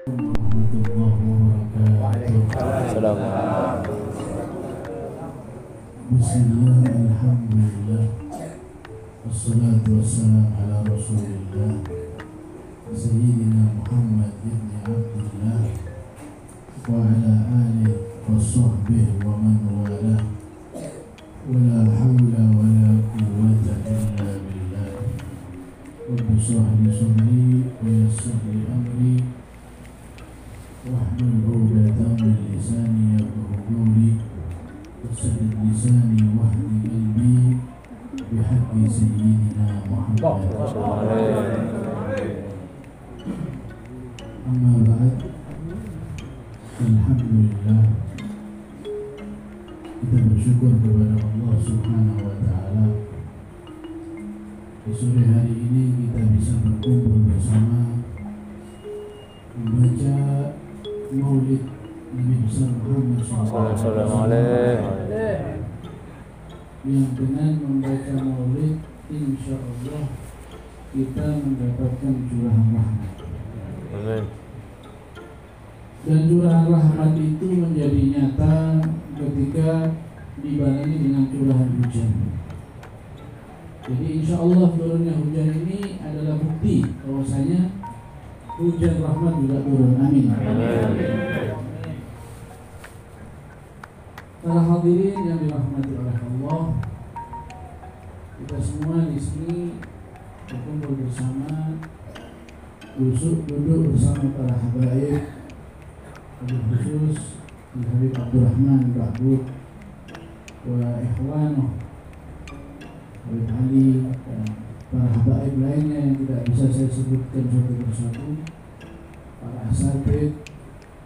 Bismillah, Alhamdulillah Wassalatu wassalamu ala rasulillah Sayyidina Muhammad ibn Abdullah Wa ala alihi wa sahbihi wa man wala Wa la hawla wa Alhamdulillah. Kita bersyukur kepada Allah Subhanahu wa taala. Di sore hari ini kita bisa berkumpul bersama membaca Maulid Nabi besar Muhammad SAW yang dengan membaca Maulid insya Allah kita mendapatkan curahan rahmat. Amin. Dan curahan rahmat itu menjadi nyata ketika dibarengi dengan curahan hujan. Jadi insya Allah turunnya hujan ini adalah bukti bahwasanya hujan rahmat juga turun. Amin. Para hadirin yang dirahmati oleh Allah, kita semua di sini berkumpul bersama, duduk, bersama para habaib, Habib khusus Habib Abdurrahman Ba'bud wa ikhwanoh Habib Ali dan para habaib lainnya yang tidak bisa saya sebutkan satu persatu. Para asatid,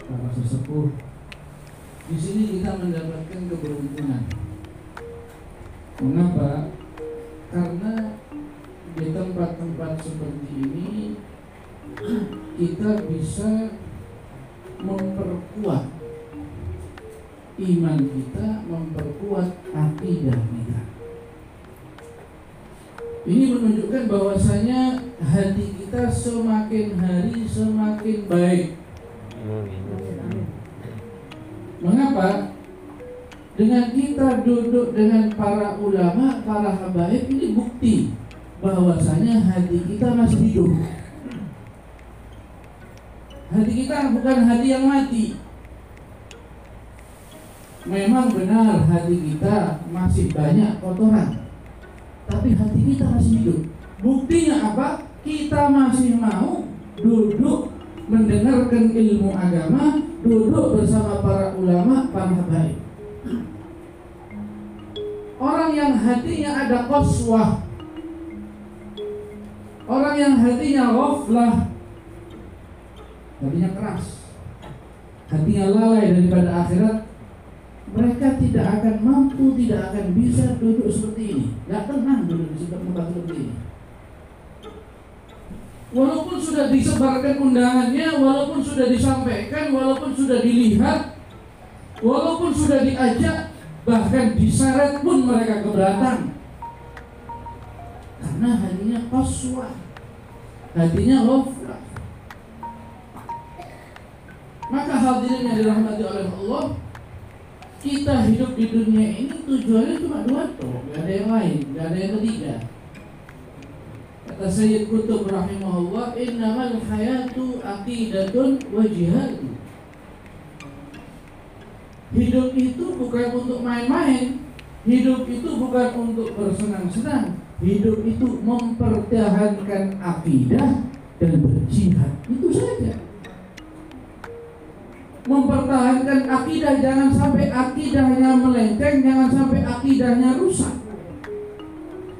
para sesepuh. Di sini kita mendapatkan keberuntungan. Mengapa? karena di tempat-tempat seperti ini kita bisa memperkuat iman kita, memperkuat akidah kita. Ini menunjukkan bahwasanya hati kita semakin hari semakin baik. Mengapa? Dengan kita duduk dengan para ulama, para habaib ini bukti bahwasanya hati kita masih hidup. Hati kita bukan hati yang mati. Memang benar hati kita masih banyak kotoran. Tapi hati kita masih hidup. Buktinya apa? Kita masih mau duduk mendengarkan ilmu agama, duduk bersama para ulama, para habaib. Orang yang hatinya ada koswah, orang yang hatinya ghaflah, hatinya keras, hatinya lalai daripada akhirat, mereka tidak akan mampu, tidak akan bisa duduk seperti ini. Gak tenang duduk di tempat seperti ini. Walaupun sudah disebarkan undangannya, walaupun sudah disampaikan, walaupun sudah dilihat, walaupun sudah diajak, bahkan diseret pun mereka keberatan. Karena hatinya koswah, hatinya ghaflah. Maka hadirin yang dirahmati oleh Allah Kita hidup di dunia ini tujuannya cuma dua tuh. Gak ada yang lain, gak ada yang ketiga. Kata Sayyid Kutub rahimahullah Innamal hayatu aqidatun wa jihadu Hidup itu bukan untuk main-main. Hidup itu bukan untuk bersenang-senang. Hidup itu mempertahankan akidah dan berjihad. Itu saja mempertahankan akidah jangan sampai akidahnya melenceng jangan sampai akidahnya rusak.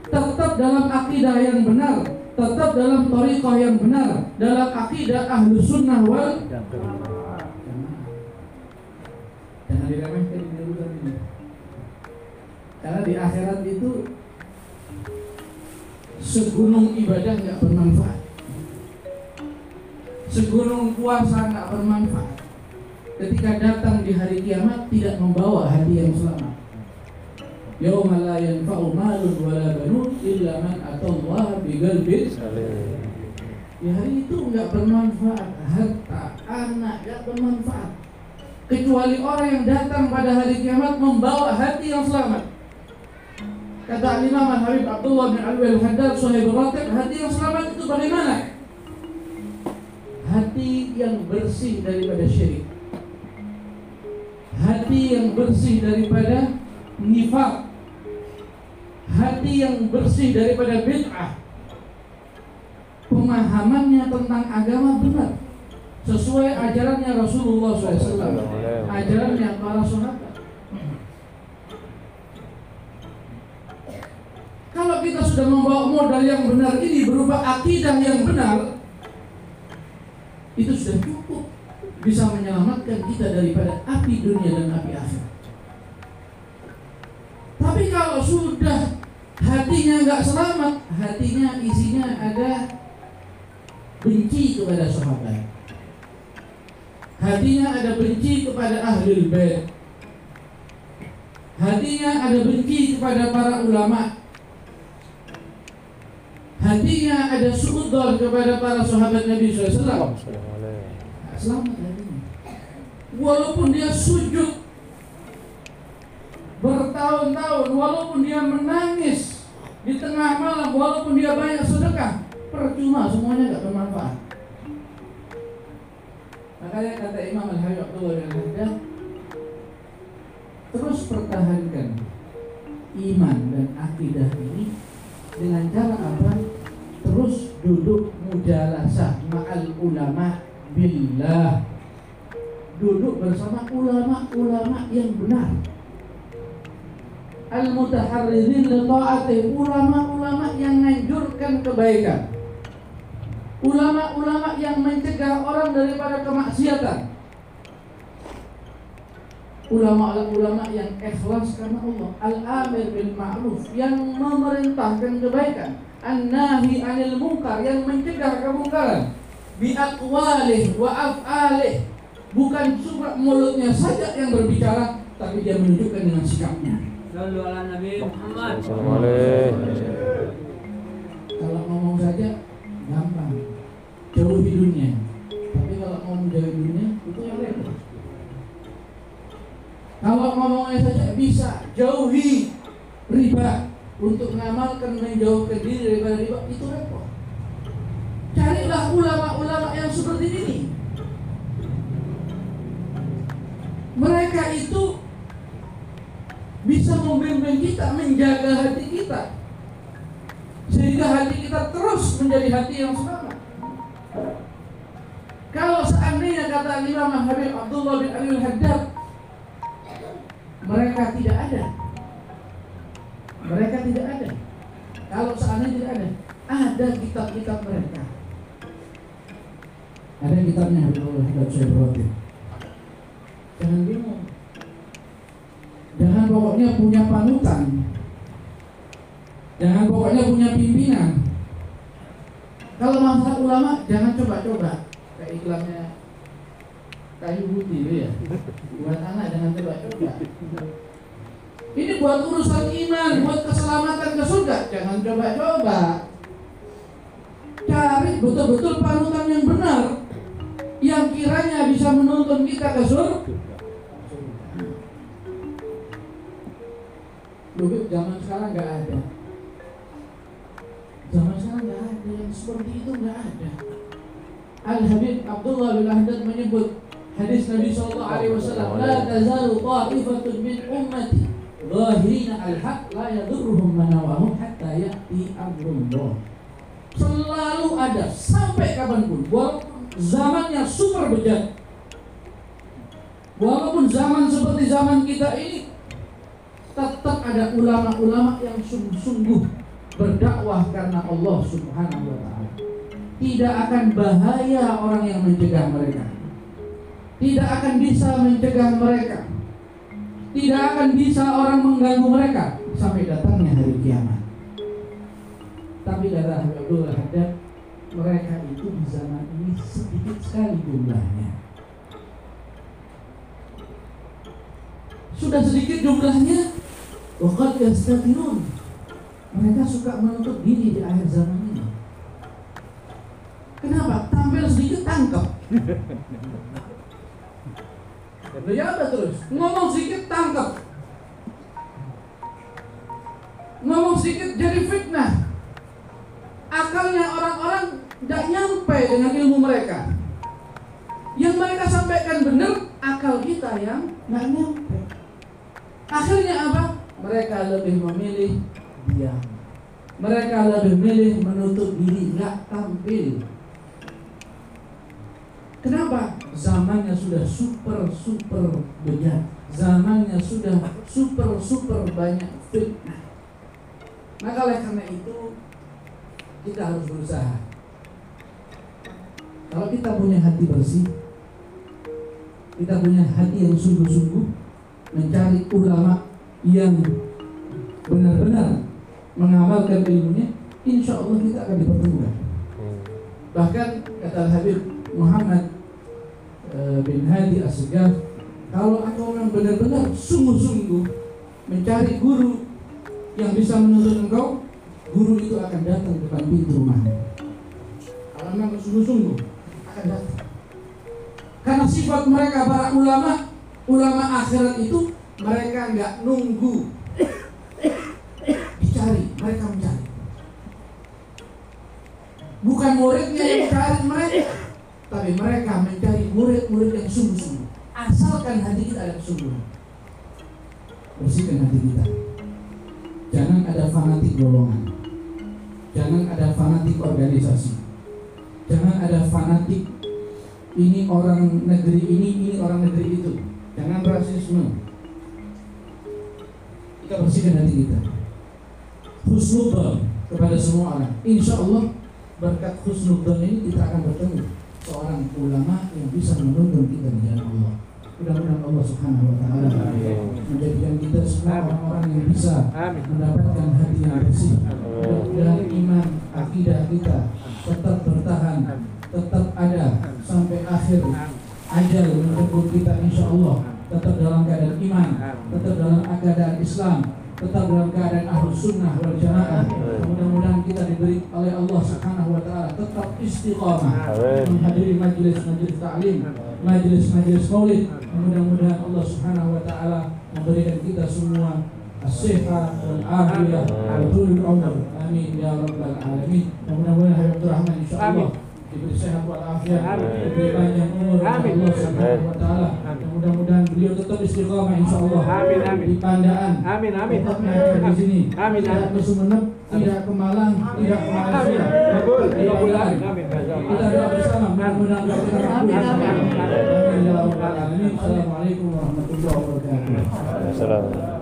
Tetap dalam akidah yang benar tetap dalam torikoh yang benar dalam akidah ahlu sunnah wal jangan diremehkan ini ini. Karena di akhirat itu segunung ibadah nggak bermanfaat. Segunung puasa nggak bermanfaat ketika datang di hari kiamat tidak membawa hati yang selamat. Yauma la yanfa'u malun wala banun illa man atallaha biqalbin di hari itu nggak bermanfaat. Harta anak nggak bermanfaat. Kecuali orang yang datang pada hari kiamat membawa hati yang selamat. Kata Imam Habib Abdullah bin Alwi Al Haddad Suhaib Ratib hati yang selamat itu bagaimana? Hati yang bersih daripada syirik hati yang bersih daripada nifak hati yang bersih daripada bid'ah. Pemahamannya tentang agama benar. Sesuai ajarannya Rasulullah SAW, ajarannya para sahabat. Kalau kita sudah membawa modal yang benar ini berupa akidah yang benar, itu sudah cukup bisa menyelamatkan kita daripada api dunia dan api akhirat. Tapi kalau sudah hatinya nggak selamat, hatinya isinya ada benci kepada sahabat. Hatinya ada benci kepada ahli bait. Hatinya ada benci kepada para ulama. Hatinya ada suudol kepada para sahabat Nabi SAW. Selamat hatinya. Walaupun dia sujud bertahun-tahun, walaupun dia menangis di tengah malam, walaupun dia banyak sedekah, percuma semuanya nggak bermanfaat. Makanya kata Imam Al Hayy Abdullah bin terus pertahankan iman dan akidah ini dengan cara apa? Terus duduk mujalasah ma'al ulama billah. Duduk bersama ulama-ulama yang benar. Al-mutaharridin li ulama-ulama yang menganjurkan kebaikan. Ulama-ulama yang mencegah orang daripada kemaksiatan. Ulama-ulama yang ikhlas karena Allah. Al-amir bil ma'ruf yang memerintahkan kebaikan. An-nahi anil munkar yang mencegah kemungkaran bi aqwalih wa af'alih. Bukan cuma mulutnya saja yang berbicara tapi dia menunjukkan dengan sikapnya. Kalau ngomong saja gampang. Jauhi dunia. Tapi kalau mau menjauhi dunia itu yang repot. Kalau ngomongnya saja bisa jauhi riba untuk mengamalkan menjauhkan diri daripada riba itu repot carilah ulama-ulama yang seperti ini mereka itu bisa membimbing kita menjaga hati kita sehingga hati kita terus menjadi hati yang selamat. Kalau seandainya kata Imam Habib Abdullah bin Ali Haddad mereka tidak ada. Mereka tidak ada. Kalau seandainya tidak ada, ada kitab-kitab mereka. Ada kitabnya Habibullah Haddad Syaibrati. Jangan bingung. Jangan pokoknya punya panutan Jangan pokoknya punya pimpinan. Kalau masalah ulama jangan coba-coba kayak iklannya kayu putih ya. Buat anak jangan coba-coba. Ini buat urusan iman, buat keselamatan ke surga, jangan coba-coba. Cari betul-betul panutan yang benar yang kiranya bisa menuntun kita ke surga. Dulu zaman sekarang nggak ada. Zaman sekarang nggak ada yang seperti itu nggak ada. Al Habib Abdullah bin Ahdad menyebut hadis Nabi Shallallahu Alaihi Wasallam, la tazalu ta'ifatun min ummati zahirina al haq la yadurruhum manawahum hatta ya'ti amrullah. Selalu ada sampai kapan pun, walaupun zamannya super bejat, walaupun zaman seperti zaman kita ini, tetap ada ulama-ulama yang sungguh-sungguh berdakwah karena Allah Subhanahu wa taala. Tidak akan bahaya orang yang mencegah mereka. Tidak akan bisa mencegah mereka. Tidak akan bisa orang mengganggu mereka sampai datangnya hari kiamat. Tapi kata Abdul Haddad, mereka itu di zaman ini sedikit sekali jumlahnya. Sudah sedikit jumlahnya, Waqad yastatirun mereka suka menutup diri di akhir zaman ini. Kenapa? tangkap. Ya terus. Ngomong sedikit tangkap. Ngomong sedikit jadi fitnah. Akalnya orang-orang tidak nyampe dengan ilmu mereka. Yang mereka sampaikan benar, akal kita yang nggak nyampe. Akhirnya apa? Mereka lebih memilih diam. Mereka lebih memilih menutup diri, nggak tampil. Kenapa? Zamannya sudah super super bejat. Zamannya sudah super super banyak fitnah. Maka oleh karena itu kita harus berusaha. Kalau kita punya hati bersih, kita punya hati yang sungguh-sungguh mencari ulama yang benar-benar mengamalkan ilmunya, insya Allah kita akan dipertemukan. Bahkan kata Habib Muhammad eh, bin Hadi Asgaf, kalau engkau memang benar-benar sungguh-sungguh mencari guru yang bisa menuntut engkau, guru itu akan datang depan pintu rumahmu. Kalau memang sungguh-sungguh datang. Karena sifat mereka para ulama, ulama akhirat itu mereka nggak nunggu dicari, mereka mencari. Bukan muridnya yang mencari mereka, tapi mereka mencari murid-murid yang sungguh-sungguh. Asalkan hati kita ada kesungguhan. Bersihkan hati kita. Jangan ada fanatik golongan. Jangan ada fanatik organisasi. Jangan ada fanatik ini orang negeri ini, ini orang negeri itu. Jangan rasisme. Kita bersihkan hati kita. Husnudon kepada semua orang. Insya Allah berkat husnudon ini kita akan bertemu seorang ulama yang bisa menuntun kita di jalan Allah. Mudah-mudahan Allah Subhanahu wa taala menjadikan kita semua orang-orang yang bisa mendapatkan hati yang bersih. Mudah-mudahan iman akidah kita tetap bertahan, tetap ada sampai akhir. Ajal menjemput kita insya Allah tetap dalam keadaan iman, tetap dalam keadaan Islam, tetap dalam keadaan ahlus sunnah wal jamaah. Mudah-mudahan kita diberi oleh Allah Subhanahu wa taala tetap istiqamah menghadiri majelis-majelis taklim, majelis-majelis maulid. Mudah-mudahan Allah Subhanahu wa taala memberikan kita semua as-sihah wal afiyah wa tulul umur. Amin ya rabbal alamin. Mudah-mudahan Habib Rahman insyaallah diberi sehat walafiat, diberi panjang umur Allah Subhanahu wa taala. Mudah-mudahan beliau tetap istiqamah insyaallah. Amin, amin. Di Pandaan. Amin, amin. Tetap mengajar di sini. Amin, Tidak ke Sumeneb, tidak ke Malang, tidak ke Malaysia. Di Pandaan. Kita doa bersama mudah-mudahan kita. Amin, amin. Amin. Assalamualaikum warahmatullahi wabarakatuh. Assalamualaikum.